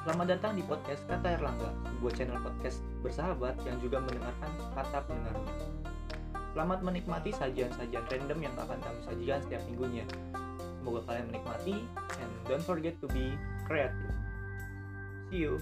Selamat datang di podcast Kata Erlangga, sebuah channel podcast bersahabat yang juga mendengarkan kata pendengarnya. Selamat menikmati sajian-sajian random yang akan kami sajikan setiap minggunya. Semoga kalian menikmati and don't forget to be creative. See you.